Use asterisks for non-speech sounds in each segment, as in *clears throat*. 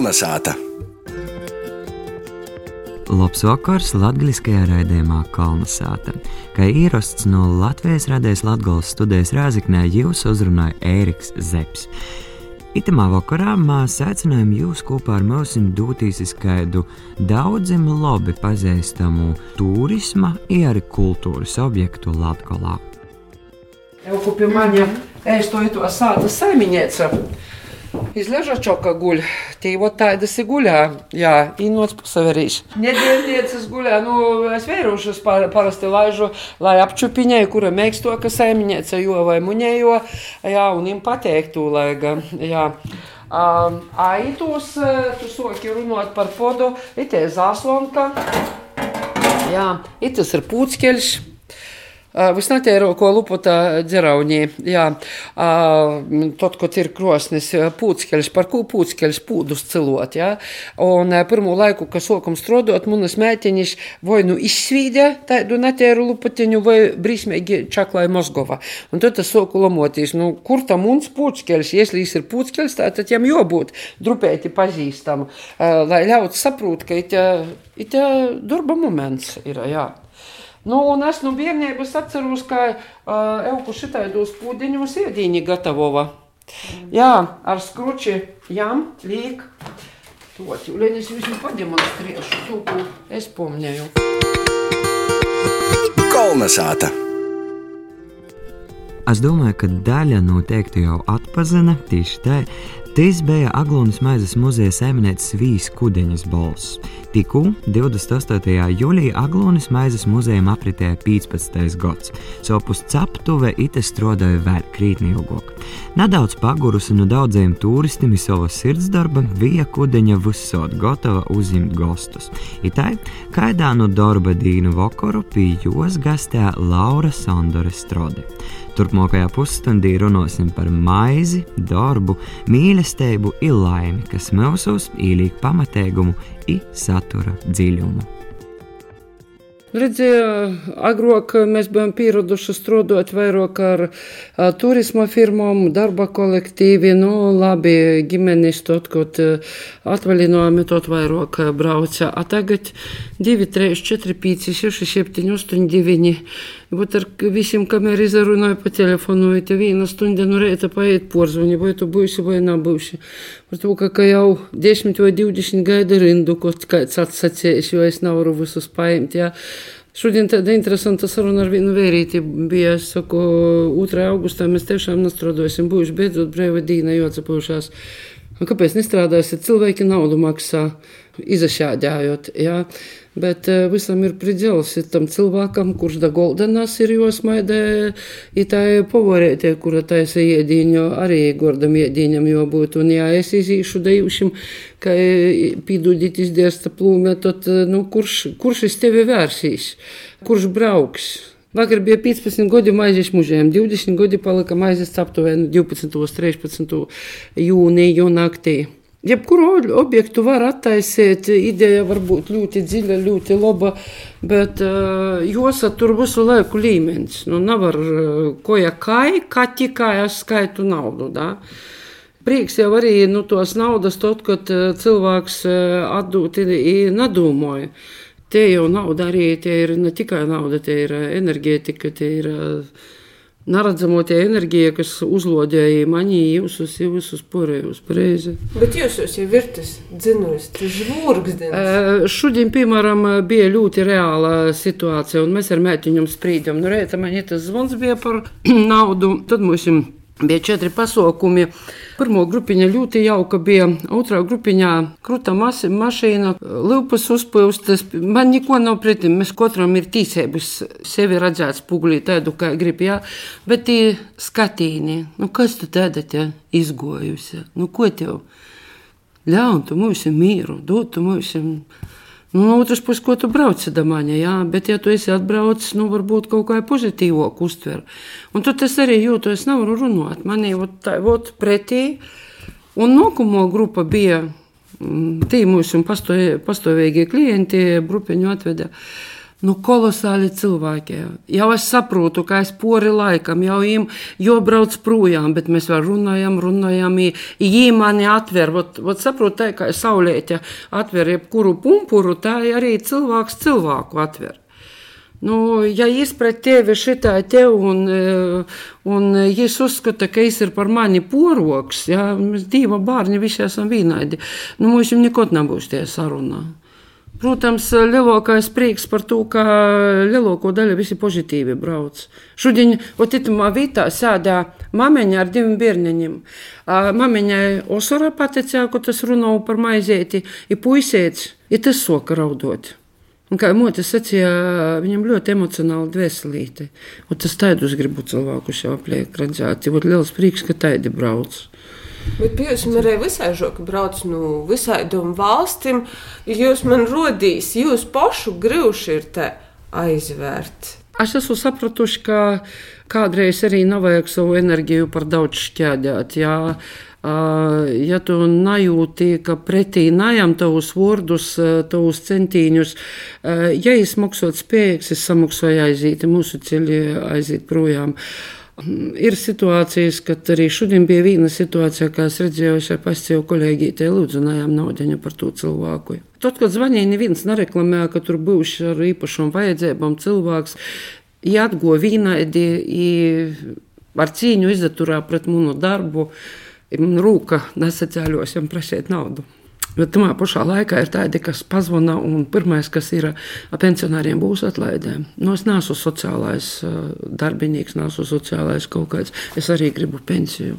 Kolnesāta! Labs vakars latviskajā raidījumā Kalnasāta. Kā ierasts no Latvijas radējas Latvijas studijas Rāziknē, jūs uzrunāja Ēriks Zepsi. Itamā vakarā mēs aicinājām jūs kopā ar mums doties uz kādu daudziem labi pazīstamu turisma, arī kultūras objektu Latvijā. Jau kopā maņa ēstoja to sāta saimiņēca. Iz ležačoka guļ, tī vot tādas ir guļā, jā, īnots pasaverīs. Nedēļnieces guļā, nu, es vērušas par, parasti laižu, lai apčupiņai, kura mēgst to, ka saimiņēca jo vai muņējo, jā, un im pateiktu, lai, jā. Um, aitos, tu soki runāt par podu, itē zāslonka, jā, itas ir pūckeļš. Visnatēroko lupota dzeraunī, jā, tot, ko ir krosnis, pūckeļs, par ko pūckeļs pūdus cilot, jā. Un pirmo laiku, kad sokam strodot, munas mētiņš vai nu izsvīdē tādu natēru lupotiņu, vai brīsmīgi čaklai Mosgova. Un tad tas soku lomotīs, nu, kur tam mums pūckeļs, ieslīs ir pūckeļs, tā tad jām jābūt drupēti pazīstam, lai ļauts saprūt, ka it, it darba moments ir, jā. Nu, un es no nu bērnības atceros, ka uh, Euku šitaidos pūdiņos iedīņi gatavova. Mm. Jā, ar skruči jām liek. Tot, lai es visam pademonstrēšu, to, ko es pomņēju. Kolnesāta! Es domāju, ka daļa noteikti jau atpazina tieši tā, Tas bija Aglūnas maizes muzeja saimnieks Vīs Kudeņas balss. Tikko 28. jūlijā Aglūnas maizes muzejam apritēja 15. gads. Sopus captuve ite strādāja vēl krītni ilgāk. Nedaudz pagurusi no daudziem turistiem savas sirdsdarba, Vija Kudeņa visot gatava uzņemt gostus. Itai, kaidā no darba dīnu vakaru pie jos gastē Laura Sandore Strode. Turpmākajā pusstundī runāsim par maizi, darbu, mīlestību, ilaimi, kas mūsos īlīgi pamatīgumu un satura dziļumu. Redziet, agrāk mēs bijām pieraduši strādāt vairāk ar turisma firmām, darba kolektīvi. Nu, labi, ģimenes tot, kaut atvaļinājumi tot vairāk brauca. A tagad 2, 3, 4, 5, 6, 7, 8, 9. Būt ar visiem, kam ir izrunāju pa telefonu, ja viena stunda no rīta paiet porzvani, vai tu būsi vai nebūsi. Par to, ka, ka jau 10 vai 20 gaida rindu, kaut kāds atsacījis, jo es nevaru visus paņemt. Ja. Šodien tāda interesanta saruna ar vienu vērīti bija. Es saku, 2. augustā mēs tiešām nestrādāsim, būšu beidzot brīva dīna, jo atsapūšās. Un kāpēc nestrādāsiet? Cilvēki naudu maksā, izašādājot. Ja? Bet uh, visam ir pridzels tam cilvēkam, kurš da goldenās ir josmaidē, i tā pavorētie, kura taisa iedīņo, arī gordam iedīņam jo būtu. Un jā, es izīšu dejušim, ka pīdūdīt izdiersta plūme, tad, nu, kurš, kurš es tevi vērsīs, kurš brauks? Vakar bija 15 gadi maizes mužiem, 20 gadi palika maizes aptuveni 12. un 13. jūnija naktī. Jebkuru objektu var attaisīt, ideja var būt ļoti dziļa, ļoti laba, bet uh, jāsatur visu laiku līmenis. Nu, nevar uh, koja kai, kā tikai es skaitu naudu. Da? Prieks jau arī nu, tos naudas, tot, kad uh, cilvēks uh, atdūt, nedomāja. Tie jau nauda arī tie ir ne tikai nauda, tie ir enerģētika, tie ir neredzamo tie enerģija, kas uzlodēja mani jūsus, jūsus porējus pareizi. Bet jūs jau ir tas dzinojis, tas žvurgs. Šodien, piemēram, bija ļoti reāla situācija, un mēs ar mētiņiem sprīdam. Nu, rēta man tas zvons bija par *clears throat* naudu, tad mums bija četri pasaukumi. Pirmā grupiņa ļoti jauka bija, otrā grupiņā krūta masi, mašīna, lupas uzpūstas. Man neko nav pretim, mēs katram ir tīsības sevi redzēt spūgulī tādu, kā grib, jā, bet tie skatīni, nu kas tu tāda te izgojusi, nu ko tev? Ļaun tu mums mīru, dod tu mums mīru. Nu, no otras puses, ko tu brauc damaņa, jā, bet ja tu esi atbraucis, nu, varbūt kaut kā pozitīvāk uztver. Un tu tas arī jūtu, es nevaru runāt. Manī ot, tā, ot pretī. Un nākamo grupa bija mm, tie mūsu pastāvīgie klienti, grupiņu atveda. Nu, kolosāli cilvēki. Jau es saprotu, ka es pori laikam, jau viņam jābrauc projām, bet mēs vēl runājam, runājam. Viņi mani atver, ot, ot saprotu, tā kā saulēķa atver jebkuru pumpuru, tā arī cilvēks cilvēku atver. Nu, ja izprat tevi šitā te un, un es uzskatu, ka es ir par mani poroks, ja mēs divi bērni visi esam vienādi, nu, mums jau nekot nebūs tie sarunā. Protams, lielākais prieks par to, ka lielāko daļu visi pozitīvi brauc. Šodien, otitumā vietā sēdā mamiņa ar diviem bērniņiem. Mamiņai osura paticēja, ka tas runā par maizēti, ir puisēts, ir tas soka raudot. Un kā Motis sacīja, viņam ļoti emocionāli dvēselīte. Un tas taidus gribu cilvēku jau apliek redzēt. Ir liels prieks, ka taidi brauc. Bet man arī visai žoki brauc no nu, visādām valstīm. Jūs man rodīs, jūs pašu grūši ir te aizvērt. Es esmu sapratuši, ka kādreiz arī nav vajag savu enerģiju par daudz šķēdēt. Jā. Ja tu nejūti, ka pretī najam tavus vārdus, tavus centīņus, ja es maksātu spējīgs, es samaksāju aiziet, mūsu ceļi aiziet projām. Uh, Ir situācijas, kad arī šodien bija viena situācija, kā es redzēju, ar pasīvu kolēģi, te lūdzu, nājām naudiņu par to cilvēku. Tad, kad zvanīja, neviens nereklamēja, ka tur būs ar īpašām vajadzībām cilvēks, jāatgo vīnaidi, ar cīņu izturā pret munu darbu, rūka nesacēļos un prasīt naudu. Bet tamā pašā laikā ir tādi, kas pazvana, un pirmais, kas ir pensionāriem, būs atlaidē. Nu, es neesmu sociālais darbinieks, neesmu sociālais kaut kāds. Es arī gribu pensiju.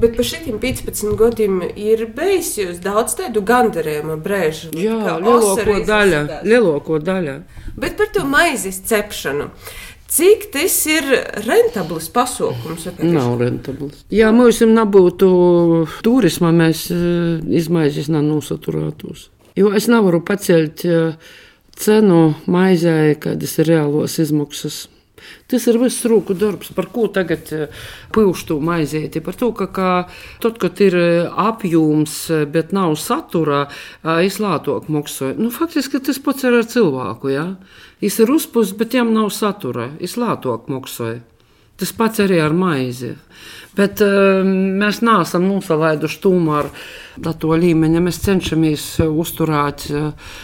Bet par šiem 15 gadiem ir bijis jūs daudz tādu gandarījumu brēžu. Jā, lielāko daļu, lielāko daļu. Bet par to maizes cepšanu. Cik tas ir rentabls pasākums? Nav rentabls. Ja mums nebūtu turisma, mēs eh, izmaizes nenosaturētos. Jo es nevaru pacelt eh, cenu maizē, kādas ir reālos izmaksas. Tas ir viss rūku darbs, par ko tagad pūštu maizīti. Par to, ka kā, tad, kad ir apjoms, bet nav satura, izlātok maksāju. Nu, faktiski tas pats ir ar cilvēku. Ja? Viņš ir uzpūsts, bet viņam nav satura. Viņš lātok maksāja. Tas pats arī ar maizi. Bet uh, mēs neesam nosalaiduši tomēr to līmeni. Mēs cenšamies uzturēt, uh,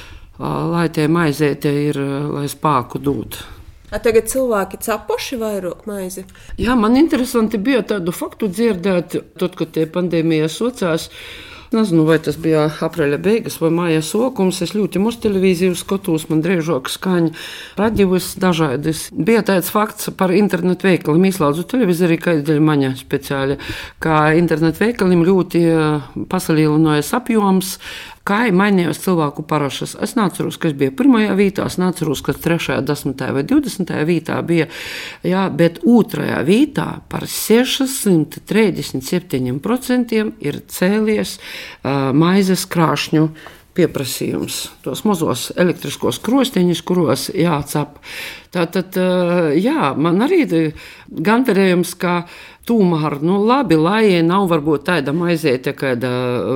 lai tie maizētie ir, lai spēku dot. A tagad cilvēki cepuši vairāk maizi? Jā, man interesanti bija tādu faktu dzirdēt, tad, kad tie pandēmijas socās. Nezinu, vai tas bija aprīļa beigas vai māja sākums. Es ļoti maz televīziju skatos, man drēžāk skaņa, radījus dažādas. Bija tāds fakts par internetu veikaliem. Izslēdzu televizori, kā dēļ maņa speciāli, ka internetu veikaliem ļoti eh, pasalielinājas apjoms, kā mainījās cilvēku parašas. Es neatceros, kas bija pirmajā vietā, es neatceros, kas 3., 10. vai 20. vietā bija, jā, bet otrajā vietā par 637% ir cēlies uh, maizes krāšņu pieprasījums, tos mazos elektriskos krosteņus, kuros jācap. Tātad, jā, man arī ir gandarījums, ka Tūmāra, nu labi, lai nav varbūt tāda maizīte, kāda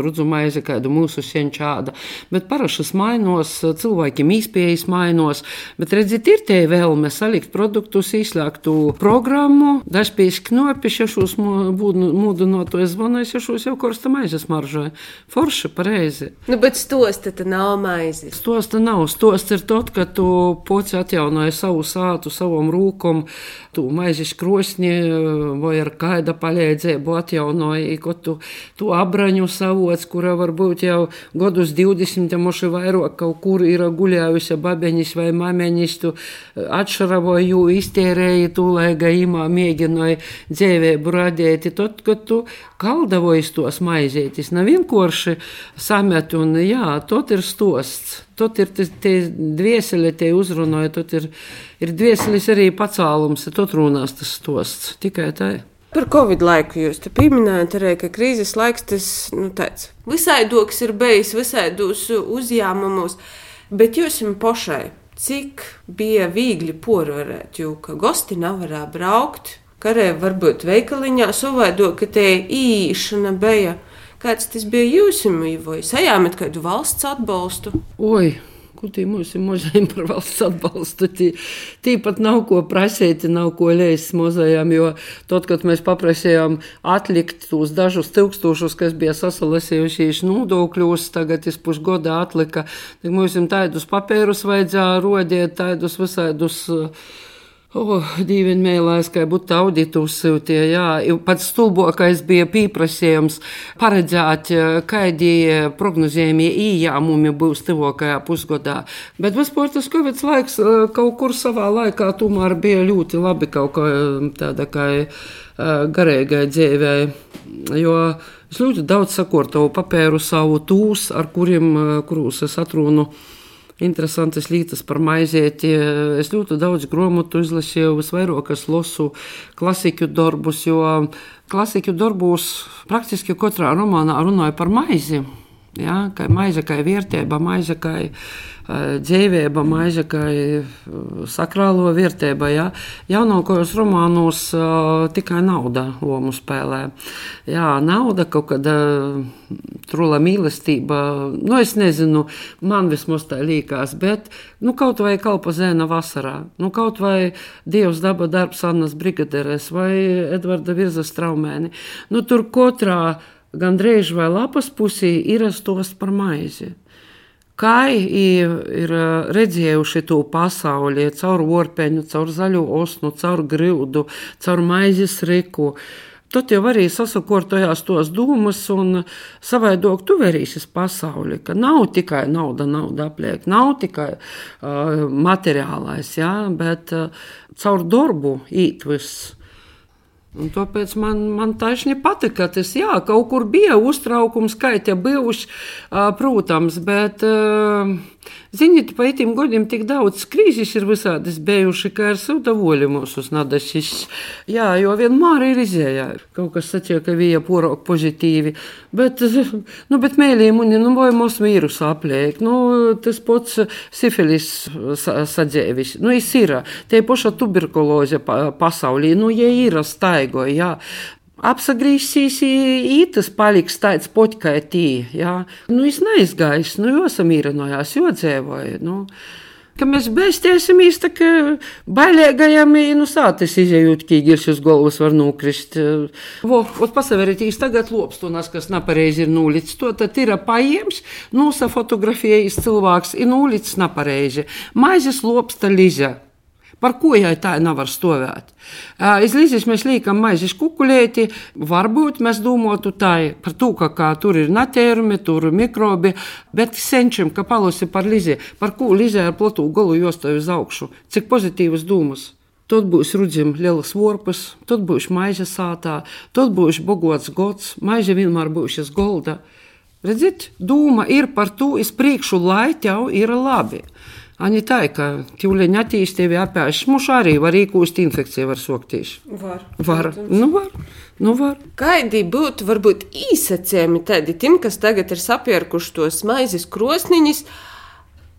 rudzu maize, kāda mūsu sienčāda, bet parašas mainos, cilvēkiem īspējas mainos, bet redziet, ir tie vēlme salikt produktus, izslēgtu programmu, dažpēc knopi šešos mūdinoto zvanu, es šešos jau korsta maizes maržoju. Forša pareizi. Nu, bet stosta te nav maizes. Stosta nav, stosta ir tot, ka tu poci atjaunoji savu sātu, savam rūkom, tu maizes krosni vai ar kāda palīdzība atjaunoja, ko tu, tu abraņu savots, kura varbūt jau gadus 20, moši vairāk kaut kur ir guļējusi babeņas vai mameņas, tu atšaravoju, iztērēji tu, lai gaimā mēģināja dzēvēbu radīt, tad, kad tu kaldavojas tos maizētis, nav vienkārši samet un jā, tot ir stosts. Tot ir tie dvieseli, tie uzrunāja, tot ir, ir dvieselis arī pacēlums, tot runās tas stosts. Tikai tā. Par Covid laiku jūs te pieminējāt arī, ka krīzes laiks tas nu, tāds visaidoks ir bijis, visaidos uzņēmumos, bet jūs jums pašai, cik bija viegli porvarēt, jo gosti nevarēja braukt, ka arī varbūt veikaliņā savaido, ka te īšana bija. Kāds tas bija jūsim, vai sajāmat kādu valsts atbalstu? Oi, tī mums ir muzejiem par valsts atbalstu? Tī, tīpat nav ko prasīt, nav ko lēst muzejām, jo tad, kad mēs paprasījām atlikt tos dažus tūkstošus, kas bija sasalasījušies nodokļos, tagad es pusgodā atlika, tad mums tādus papērus vajadzēja rodēt, tādus visādus. Uh, Oh, Dīvaini mēlēs, ka būtu auditus tie, jā. Pats stulbokais bija pieprasījums paredzēt, kādi prognozējumi ījāmumi būs tuvākajā pusgadā. Bet vispār tas Covid laiks kaut kur savā laikā tomēr bija ļoti labi kaut kā tāda kā garīgai dzīvē, jo es ļoti daudz sakortoju papēru savu tūs, ar kuriem, kurus es atrunu interesantas lietas par maizieti. Es ļoti daudz grāmatu izlasīju, visvairāk es lasu klasiku darbus, jo klasiku darbos praktiski katrā romānā runāja par maizi. Ja, kā maize, kā vērtība, maize, kā dzīvība, maize, kā sakrālo vērtība. Ja. Jaunākajos romānos tikai nauda lomu spēlē. Jā, nauda kaut kāda trula mīlestība. Nu, es nezinu, man vismaz tā līkās, bet nu, kaut vai kalpa zēna vasarā, nu, kaut vai Dievs daba darbs Annas Brigaderes vai Edvarda Virza Straumēni. Nu, tur katrā gandrīz vai lapas pusī ir stos par maizi. Kā ir redzējuši to pasauli caur orpeņu, caur zaļo osnu, caur grūdu, caur maizes riku. Tad jau arī sasakortojās tos dūmus un savaidok tu verīsies pasauli, ka nav tikai nauda, nauda apliek, nav tikai uh, materiālais, jā, bet uh, caur darbu īt viss. Un tāpēc man, man taisni patika, ka tas jā, kaut kur bija uztraukums, kā tie bijuši, protams, bet. Ziniet, pa itim godiem tik daudz krīzes ir visādas bijuši, ka ar savta voļu mūsu nadašis. Jā, jo vienmēr ir izējā. Kaut kas sacīja, ka bija porok pozitīvi, bet, nu, bet mēlī muni, nu, vai mūs vīrusu apliek, nu, tas pats sifilis sadzēvis, nu, ir, tie poša tuberkuloze pasaulī, nu, ja ir staigo, jā, apsagrīzīs, ītas paliks tāds poķkai tī. Ja? Nu, es neizgāju, nu, jo samīrinojās, jo dzēvoju. Nu. Ka mēs beztiesimies, tā kā bailēgajam, nu, sātis izējūt, ka īgirs uz galvas var nokrist. Vo, ot pasaverītīs tagad lopstunas, kas napareizi ir nūlits. To tad ir paiems, nūsafotografējis cilvēks, ir nūlits napareizi. Maizes lopsta liza. Par ko jai tā nevar stāvēt? Izlīdzis mēs liekam maizes kukuļēti, varbūt mēs domātu tā par to, ka kā, tur ir natērumi, tur ir mikrobi, bet senčam, ka palosi par Lizē, par ko Lizē ar platu galu jostāju uz augšu, cik pozitīvas dūmas. Tad būs rudzim lielas vorpas, tad būs maize sātā, tad būs bogots gods, maize vienmēr būs uz golda. Redziet, dūma ir par to, es priekšu, lai tev ir labi. Ani tā, ka ķūleņa attīstība apēst mušu arī var īkūst infekciju, var soktīs. Var. Var. Nu, var. Nu, var. Kādi būtu varbūt īsacējumi tādi tim, kas tagad ir sapierkuši tos maizes krosniņas,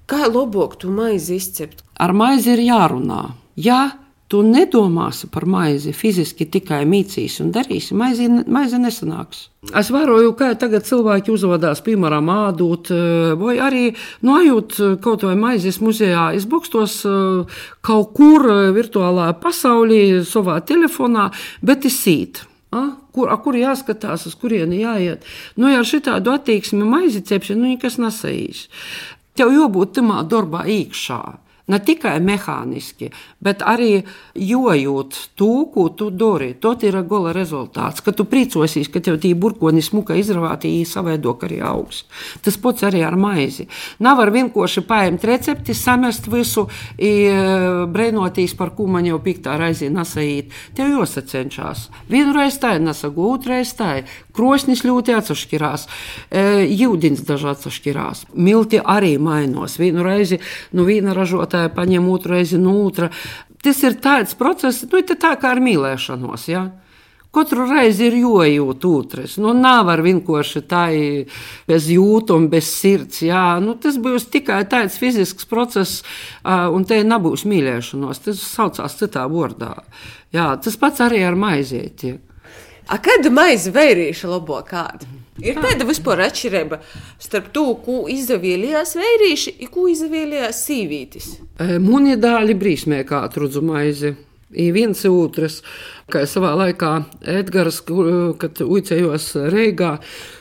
kā labāk tu maizi izcept? Ar maizi ir jārunā. Jā, Tu nedomāsi par maizi, fiziski tikai mīcīs un darīsi. Maizi, maizi nesanāks. Es vēroju, kā tagad cilvēki uzvedās, piemēram, ādot, eh, vai arī nojūt nu, kaut vai maizes muzejā. Es bukstos eh, kaut kur eh, virtuālā pasaulī, savā telefonā, bet es sīt. A, kur, a, kur jāskatās, uz kurieni jāiet? Nu, ja ar šitādu attieksmi maizi cepšanu, nu, nekas nesajīs. Tev jābūt tamā darbā iekšā. Ne tikai mehāniski, bet arī jojot to, ko tu dari. Tas ir gola rezultāts. Kad tu priecosies, ka tev tie burkoni smuka izravāti, savaido arī augs. Tas pats arī ar maizi. Nav var vienkārši paņemt recepti, samest visu, i, brēnotīs, par ko man jau piktā raizē nesajīt. Tev jāsacenšas. Vienu reizi tā ir nesagu, otru reizi tā ir. Krosnis ļoti atšķirās, jūdins daži atšķirās. Milti arī mainos. Vienu reizi, nu viena ražotāja paņem otru reizi no nu, otra. Tas ir tāds process, nu, tā kā ar mīlēšanos. Ja? Katru reizi ir jojūt otrs. Nu, nav ar vienkārši tā bez jūtuma, bez sirds. Jā. Nu, tas būs tikai tāds fizisks process, un te nebūs mīlēšanos. Tas saucās citā vārdā. Jā, tas pats arī ar maizieti. A kāda maize vērīša labo kādu? Ir tāda vispār atšķirība starp to, ko izvēlējās vērīši un ko izvēlējās sīvītis. Muni dāļi brīsmē kā atrudzu maizi. I viens otrs, kā savā laikā Edgars, kad uicējos Reigā,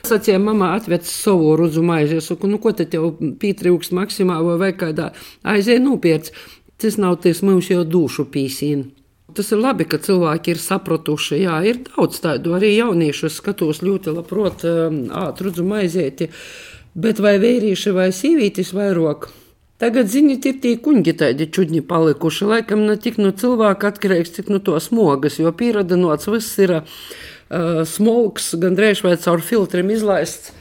sacīja, mamā atvec savu rudzu maizi. Es saku, nu ko te tev pītrūks maksimā vai kādā aizēj nopērts. Tas nav tas mums jau dušu pīsīna. Tas ir labi, ka cilvēki ir sapratuši. Jā, ir daudz tādu arī jauniešu. Es skatos ļoti labprāt, ātrudzu maizieti. Bet vai vīrieši vai sīvītis vairāk? Tagad, ziniet, ir tie kuņģi tādi čudņi palikuši. Laikam ne tik no cilvēka atkarīgs, cik no to smogas, jo pieradinots viss ir uh, smolks, gan drēž vai caur filtriem izlaists.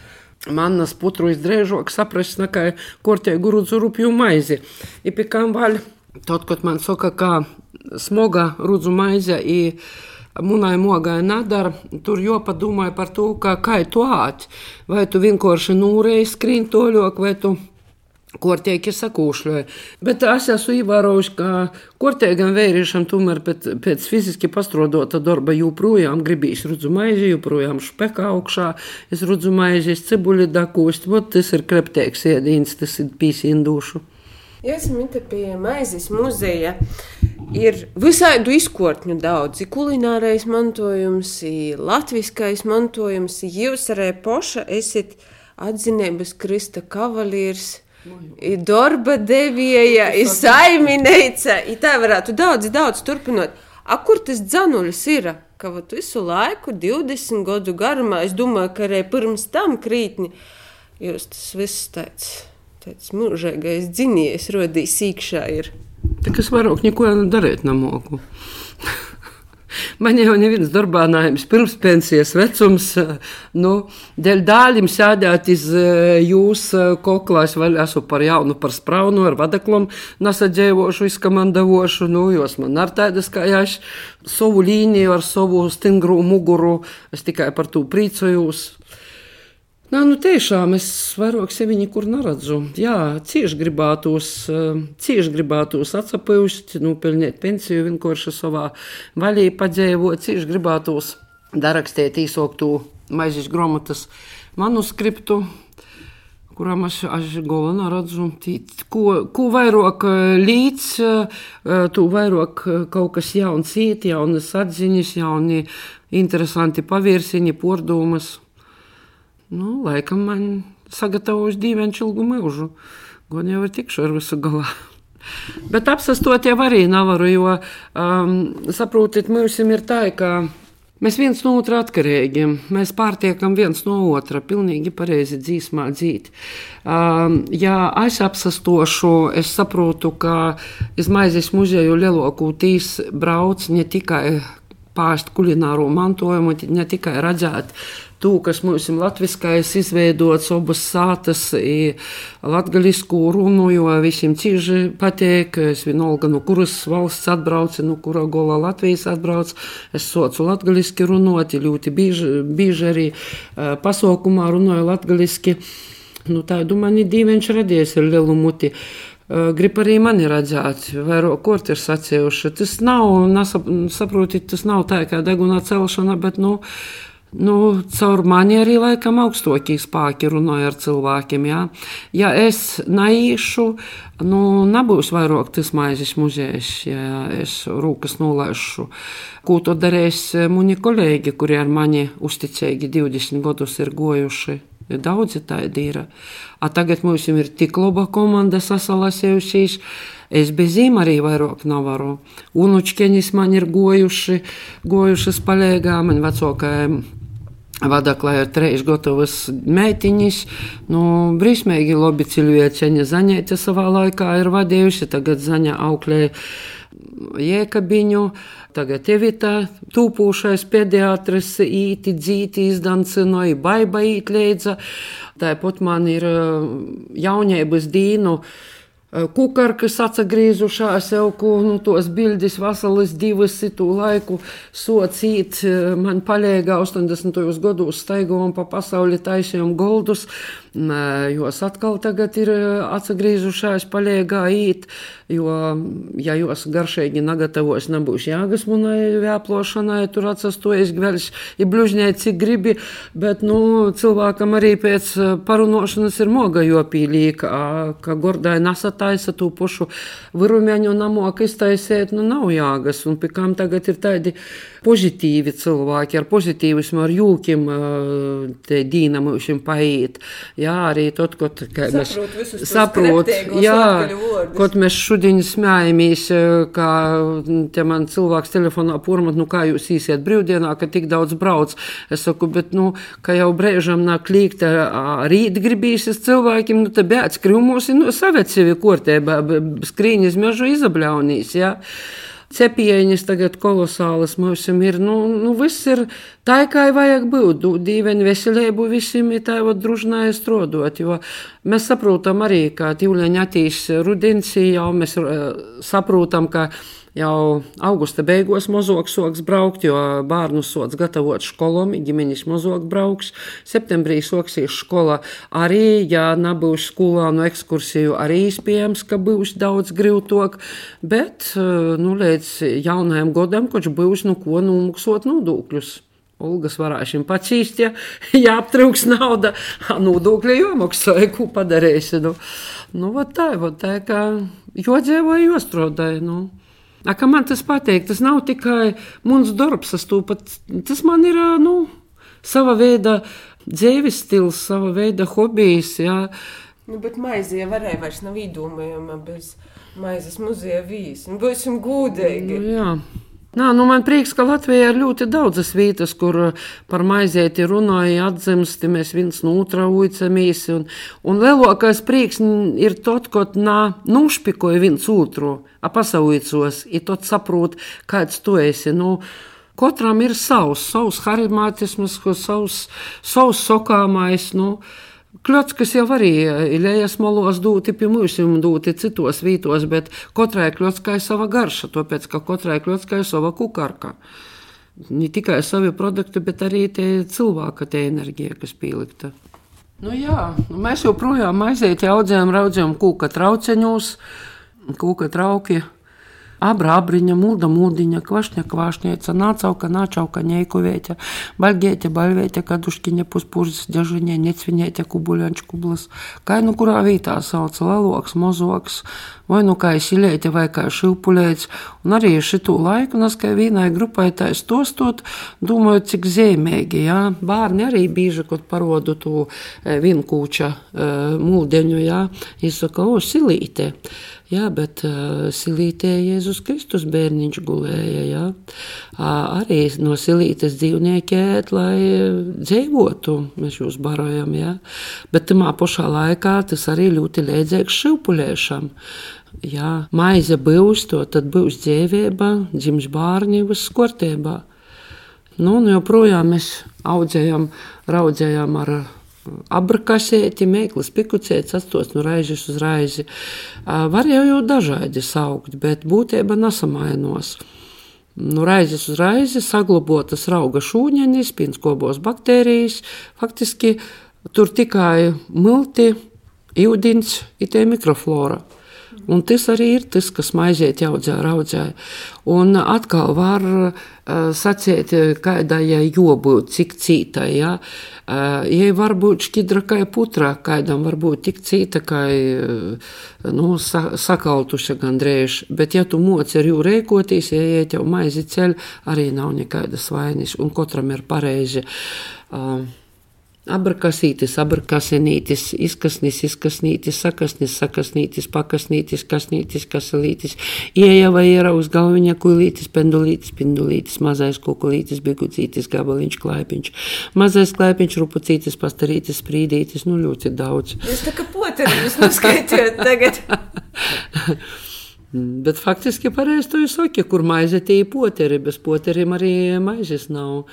Manas putru izdrēžok saprast, kā kortēju grudzu rupju maizi. Ir pikām vaļ. Tad, kad man saka, kā smoga rudzu maize i munai mogai nedara, tur jopadomāja par to, kā, kā tu āķi. Vai tu vienkārši nūrēji skrīn toļok, vai tu Korteigi sakūšļoja. Bet es esmu ievērojuši, ka korteigam vīriešam tomēr pēc, pēc fiziski pastrodota darba joprojām gribīs rudzu maizi, joprojām špeka augšā, es rudzu maizi, es cibuli dakūst, vot tas ir krepteiks ēdīns, tas ir pīsīndūšu. Esmu te pie maizes muzeja. Ir visādu izkortņu daudz, ir kulinārais mantojums, ir latviskais mantojums. Jūs arī poša esat atzinības Krista kavalieris. Ir darba devēja, ir saimniece. Tā varētu daudz, daudz turpināt. A, kur tas dzanulis ir? Ka vat, visu laiku, 20 gadu garumā, es domāju, ka arī pirms tam krītni jūs tas viss tāds tāds mūžīgais dzinies rodīs īkšā. Ir. Kā es vairāk neko darīt nemoku. Man jau neviens darbā nājums pirms pensijas vecums, nu, dēļ dāļiem sēdēt iz jūs koklās, vai esmu par jaunu, par spraunu, ar vadaklom nasadzīvošu, izkamandavošu, nu, jos man ar tādas kā jāš, savu līniju ar savu stingru muguru, es tikai par to priecājos. Nā, nu tiešām es vairāk sevi nekur neredzu. Jā, cieši gribētos, eh, cieši gribētos atsapūst, nu, pelnīt pensiju, vienkārši savā vaļī padzīvot, cieši gribētos darakstīt īsoktu maizes grāmatas manuskriptu, kurām es, es galvenā redzu, tī, ko, ko vairāk eh, līdz, eh, tu vairāk kaut kas jauns īt, jaunas atziņas, jauni interesanti pavērsiņi, pordomas. Nu, laikam man sagatavojuši dīvainu ilgu mūžu. Gan jau ir tikšu ar visu galā. *laughs* Bet apsastot jau arī nevaru, jo um, saprotiet, mums ir tā, ka mēs viens no otra atkarīgi. Mēs pārtiekam viens no otra, pilnīgi pareizi dzīsmā dzīt. Um, ja es apsastošu, es saprotu, ka izmaizes muzeju lielāko tīs brauc ne tikai pārst kulināro mantojumu, ne tikai redzēt to, kas mums ir latviskais, izveidots abas sātas, latgaļisku runu, jo visiem cīži patīk. Es vienalga, no kuras valsts atbrauc, no kura gola Latvijas atbrauc. Es socu latgaļiski runot, ļoti bieži, bieži arī pasaukumā runāju latgaļiski. Nu, tādu man ir dīvains radies ar lielu muti. Grib arī mani redzēt, vairāk kārt ir sacījuši. Tas nav, saprotiet, tas nav tā kā deguna celšana, bet, nu, Nu, caur mani arī laikam augstākie spēki runāja ar cilvēkiem. Jā. Ja es neiešu, nu, nebūs vairāk tas maizes muzejs, ja es rūkas nolaišu. Ko to darīs mani kolēģi, kuri ar mani uzticīgi 20 gadus ir gojuši? Daudzi tādi ir. A tagad mums ir tik laba komanda sasalasējusies. Es bez zīm arī vairāk nevaru. Unučkeņas man ir gojuši, gojušas palēgā, man vecākajai Vadaklā ir trīs gatavas meitiņas. Nu, brīsmīgi labi cilvēciņa zaņēta savā laikā ir vadījusi. Tagad zaņa auklē jēkabiņu. Tagad evita tūpūšais pediatris īti dzīti izdancinoja, baiba īt leidza. Tāpat man ir jaunības dīnu. Kukarkas atgriezušās jau, nu, tos bildes vasaras divas citu laiku sociīt. Man palīga 80. gados staigojam pa pasauli taisījām goldus. Jos atkal tagad ir atgriezušās palīgā īt, jo, ja jos garšīgi nagatavos, nebūs jāgas munai vēplošanai, tur atsastojas gveļš, ja blužņai cik gribi, bet, nu, cilvēkam arī pēc parunošanas ir moga jopīlīka, ka gordai nasataisa tū pušu virumeņu namoka iztaisēt, nu, nav jāgas, un pie kam tagad ir tādi pozitīvi cilvēki ar pozitīvismu, ar jūkiem te dīna mums paiet. Jā, arī tad, kad mēs saprot, jā, kad mēs šodien smējamies, kā te man cilvēks telefonā pormat, nu kā jūs īsiet brīvdienā, ka tik daudz brauc. Es saku, bet, nu, ka jau brēžam nāk līgt rīt gribīsies cilvēkiem, nu te bēc krīmos, nu, savēt sevi kortēbā, skrīņas mežu izabļaunīs, jā. Ja? Cepieņas tagad kolosālas mums ir. Nu, nu, viss ir tā, kā vajag būt. Dīvaini veselību visiem ir tā, strodot, jo mēs saprotam arī, ka tīvleņa attīs rudens, jau mēs saprotam, ka Jau augusta beigās mozoks soks braukt, jo bērnu sots gatavot skolom, ģimenes mozok brauks. Septembrī soksīs skola arī, ja nebūs skolā no ekskursiju, arī iespējams, ka būs daudz grūtāk, bet nu, līdz jaunajam godam, kurš būs nu ko numuksot nodokļus. Olgas varēsim pacīst, ja, *laughs* ja aptrūks nauda, nodokļu jomaksāja, ko padarīsi. Nu, nu, tā, tā, kā jodzīvoja, jostrodāja. Nu. A, ka man tas patīk, tas nav tikai mans darbs, tas, pat, tas man ir nu, sava veida dzīves stils, sava veida hobijs. Jā. Nu, bet maize jau varēja vairs nav īdomājama bez maizes muzeja vīs. Nu, būsim gūdīgi. Nu, jā. Nā, nu man prieks, ka Latvijā ir ļoti daudzas vietas, kur uh, par maizieti runāja, atzimsti, mēs viens no otra uicamies. Un, un lielākais prieks ir tad, kad nā, nušpikoja viens otru, apasauicos, ir tad saprot, kāds tu esi. Nu, Katram ir savs, savs harizmātisms, savs, savs sokāmais. Nu, Kļotskas jau arī ir lejas molos dūti pie mūžiem, dūti citos vītos, bet katrai kļotskai sava garša, tāpēc, ka katrai kļotskai sava kukarka. Ne tikai savi produkti, bet arī tie cilvēka tie enerģija, kas pielikta. Nu jā, nu mēs joprojām aiziet audzējam, raudzējam kūka trauceņos, kūka trauki. Abriņa, mūda mūdiņa, kvašņa kvašņēca, nācauka nāčauka ņēkuvēķa, baļgēķa baļvēķa, kaduškiņa puspūžas, ģežiņa, necviņēķa, kubuļanč kublas. Kai nu kurā vītā sauc leloks, mozoks, vai nu kā silēķa vai kā šilpuļēts. Un arī šitu laiku, nas kā vienai grupai tā stostot, domājot, cik zīmīgi, jā. Bārni arī bīži, kad parodu to e, vinkūča e, mūdeņu, jā, izsaka, o, silīte. Jā, bet uh, silītē Jēzus Kristus bērniņš gulēja. Uh, arī no silītes dzīvnieki ēt, lai dzīvotu. Mēs jūs barojam, jā. Bet tamā pašā laikā tas arī ļoti liedzīgs šilpuļēšam. Jā, maize būs to, tad būs dzīvība, dzims bārni, viss skortībā. Nu, un joprojām mēs audzējam, raudzējam ar abrakasēti, mēklis, pikucēts, atstos no raizes uz raizi. Var jau jau dažādi saukt, bet būtība nesamainos. No raizes uz raizi saglabotas rauga šūņanis, pinskobos baktērijas, faktiski tur tikai milti, ūdens, itē mikroflora. Un tas arī ir tas, kas maiziet audzē, raudzē. Un atkal var uh, sacīt, kādai jābūt, cik cītai. Ja? Uh, ja var būt šķidra kā putra, kādam var būt tik cīta, kā nu, sa sakautuša gandrīz. Bet, ja tu moci ar jū rēkoties, ja iet jau maizi ceļ, arī nav nekādas vainas, un katram ir pareizi. Uh, Abrakasītis, abrakasenītis, izkasnis, izkasnītis, sakasnis, sakasnītis, pakasnītis, kasnītis, kasalītis, iejava ieraus galviņa kuilītis, pendulītis, pendulītis, mazais kukulītis, bigucītis, gabaliņš, klaipiņš, mazais klaipiņš, rupucītis, pastarītis, sprīdītis, nu ļoti daudz. Jūs tā kā poteri, jūs noskaitījāt tagad. *laughs* Bet faktiski pareizi to jūs sakat, kur maize tie poteri, bez poteriem arī maizes nav.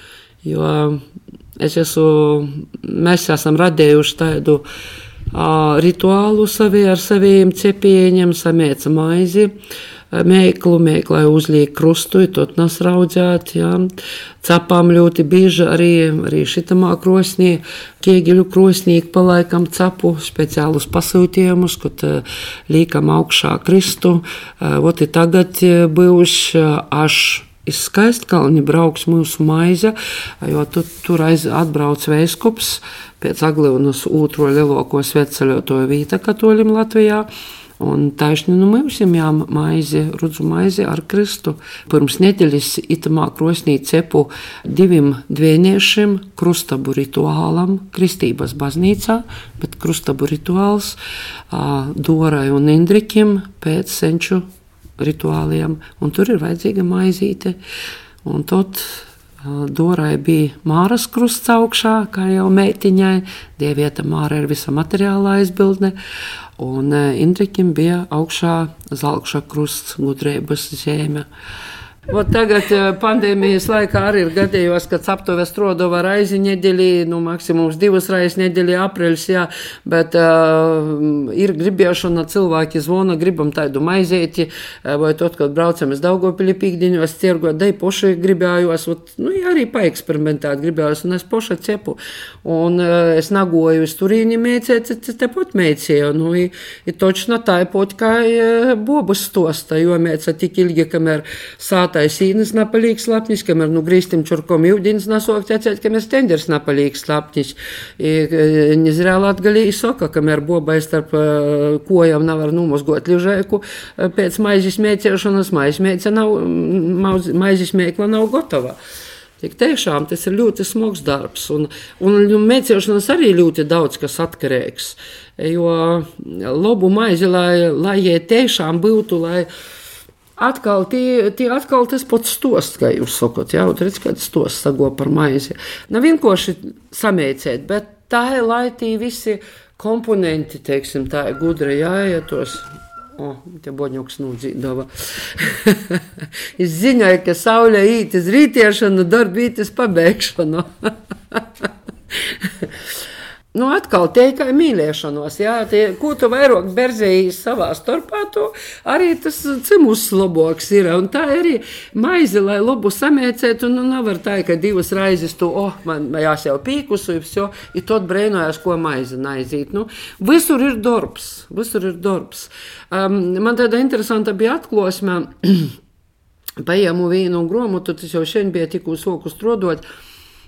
Jo es esmu, mēs esam radījuši tādu uh, rituālu savī ar saviem cepieņiem, samēca maizi. mēklu, mēklai uzliek krustu, tot nas raudzēt, jā. Cepām ļoti bieži arī, arī šitamā krosnī, ķieģeļu krosnīku palaikam cepu speciālus pasūtījumus, kad līkam augšā kristu. Voti tagad bijuši aš iz skaistkalni brauks mūsu maize, jo tu, tur aiz atbrauc vēskups pēc Aglivnas otro lielāko svetceļotoju vīta katoļim Latvijā. Un taisni nu mums jau maizi, rudzu maizi ar kristu. Pirms nedēļas itamā krosnī cepu diviem dvieniešiem krustabu rituālam Kristības baznīcā, bet krustabu rituāls Dorai un Indrikim pēc senču rituāliem, un tur ir vajadzīga maizīte. Un tad Dorai bija Māras krusts augšā, kā jau meitiņai. Dievieta Māra ir visa materiālā izbildne. Un Indrikim bija augšā zelta krusts, gudrības zīme. Ot tagad pandēmijas laikā arī ir gadījos, ka aptuveni strodova raizi nedēļī, nu, maksimums divas raizes nedēļā, aprīlis, jā, bet uh, ir gribēšana, cilvēki zvona, gribam tādu maizēti, vai tad, kad braucam uz Daugopili pīkdiņos, ciergot, dei poši gribējos, ot, nu, arī paeksperimentēt gribējos, un es poša cepu, un uh, es nagoju uz turīni mēcēt, tepat mēcēju, nu, i, i točno tā, pot kā bobus stosta, jo mēca tik ilgi, kamēr sāta taisīnas napalīgs slapnis, kamēr nu grīstim čurkom jūdīnas nasok tecēt, kamēr stenders napalīgs slapnis. Nizrā latgalī soka, kamēr bobai starp kojam nevar numozgot ližēku, pēc maizes mēcēšanas maizes mēcē nav, maizes mēkla nav gatava. Tik tiešām tas ir ļoti smags darbs, un, un mēcīšanas arī ļoti daudz kas atkarīgs. Jo labu maizi, lai, lai jie tiešām būtu, lai Atkal, tie, tie atkal tas pats stosts, kā jūs sakat, jā, redz, kāds stosts sago par maizi. Nav vienkārši samēcēt, bet tā ir, lai tie visi komponenti, teiksim, tā ir gudra jāietos. O, te boņuks nūdzīdava. *laughs* es ziņoju, ka saulē īt uz rītiešanu, darbītis pabeigšanu. *laughs* Nu, atkal tikai mīlēšanos, jā, tie, ko tu vairāk berzējies savā starpā, to arī tas cimus loboks ir. Un tā arī maize, lai labu samēcētu, nu, nevar tā, ka divas raizes tu, oh, man jāsau pīkusu, jo, ir tot brēnojās, ko maize naizīt. Nu, visur ir darbs, visur ir darbs. Um, man tāda interesanta bija atklosme, *clears throat* paēmu vienu grāmatu, tas jau šodien bija tikko soku strodot.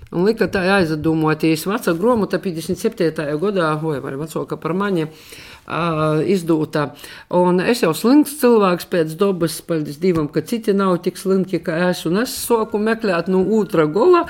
Un lika tā aizdomāties, vecā grāmata 57. gadā, vai arī vecāka par mani. Uh, izdota. Un es jau slinks cilvēks pēc dabas, paldies Dievam, ka citi nav tik slinki kā es. Un es soku meklēt no otra gola,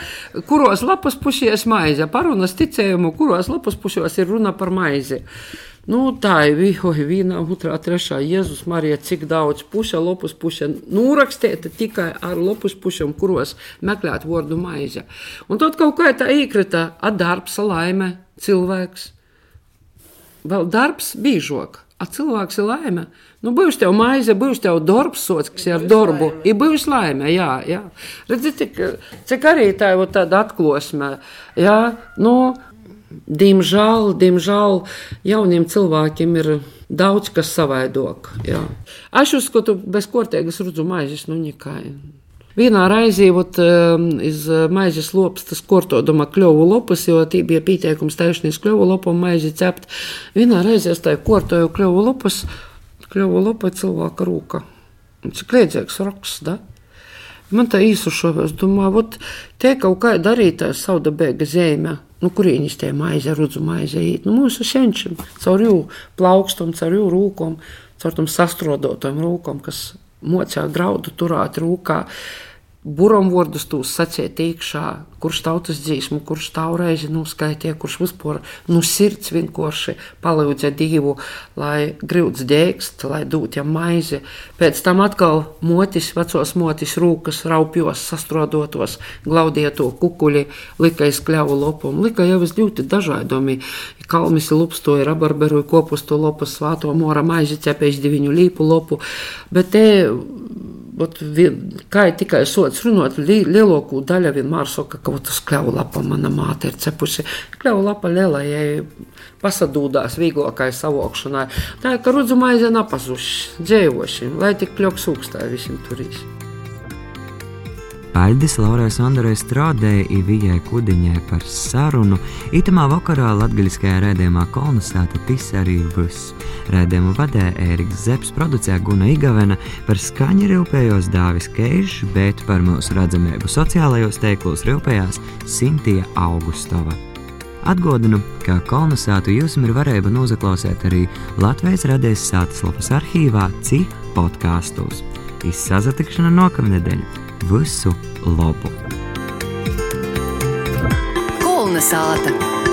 kuros lapas pušies maize, parunas ticējumu, kuros lapas pušos ir runa par maizi. Uh, Nu, tā ir vihoja, viena, otrā, trešā. Jēzus Marija, cik daudz puša, lopus puša. Nūrakstiet tikai ar lopus pušiem, kuros meklēt vārdu maize. Un tad kaut kā tā īkrita, darbs, laime, cilvēks. Vēl darbs bīžok, a cilvēks ir laime. Nu, būs tev maize, būs tev darbs, sots, ar darbu. Ir būs laime, jā, jā. Redziet, cik, cik arī tā ir tāda atklosme. Jā, nu, Diemžēl, diemžēl jauniem cilvēkiem ir daudz kas savaidok. Jā. Es uzskatu, bez kortēgas rudzu maizes, nu nekai. Vienā raizī ot, iz maizes lopas tas kortodama kļuvu lopas, jo tī bija pieteikums taisnīs kļuvu lopu un maizi cept. Vienā raizī es tā kortoju kļuvu lopas, kļuvu lopa cilvēka rūka. Cik liedzīgs raksts, da? Man tā īsušo, es domāju, vot, te kaut kā darītājs sauda bēga zēmē. Nu, kurienes tie maize, rudzu maize īt? Nu, mūsu senčiem, caur jū plaukstam, caur jū rūkom, caur tam sastrodotam rūkom, kas mocā graudu turēt rūkā. Buramvārdus tūs sacēt iekšā, kurš tautas dzīsmu, kurš taureizi nuskaitīja, kurš vispār nu sirds vienkārši palīdzēja Dievu, lai grūts dēkst, lai dūtu jam maizi. Pēc tam atkal motis, vecos motis rūkas raupjos, sastrodotos, glaudieto kukuļi, lika iz kļavu lopumu, lika jau es ļoti dažādomi. Kalmisi lupstoja, rabarberoja kopustu lopu, svāto mora maizi cepēs diviņu līpu lopu, bet te Ot, kā ir tikai sots runāt, li, lielāko daļu vienmēr saka, ka tas kļauju lapa mana māte ir cepusi. Kļauju lapa lielajai pasadūdās vieglākai savokšanai. Tā ir, ka rudzu maize napazuši, dzēvoši, lai tik kļoks ūkstāji visiem turīs. Paldies Laurai Sandorai Strādēji un Vijai Kudiņai par sarunu. Itamā vakarā latgaļiskajā rēdījumā kolonizēta tis arī viss. Rēdījumu vadē Ēriks Zepes, producē Guna Igavena, par skaņu rūpējos Dāvis Keižs, bet par mūsu redzamību sociālajos teiklos rūpējās Sintija Augustova. Atgādinu, ka kolonizātu jūs ir varēja noklausīt arī Latvijas radijas sātaslapas arhīvā, CIP podkāstos. Izsazatikšana nākamnedēļ! Visu labu! Kulna sāta!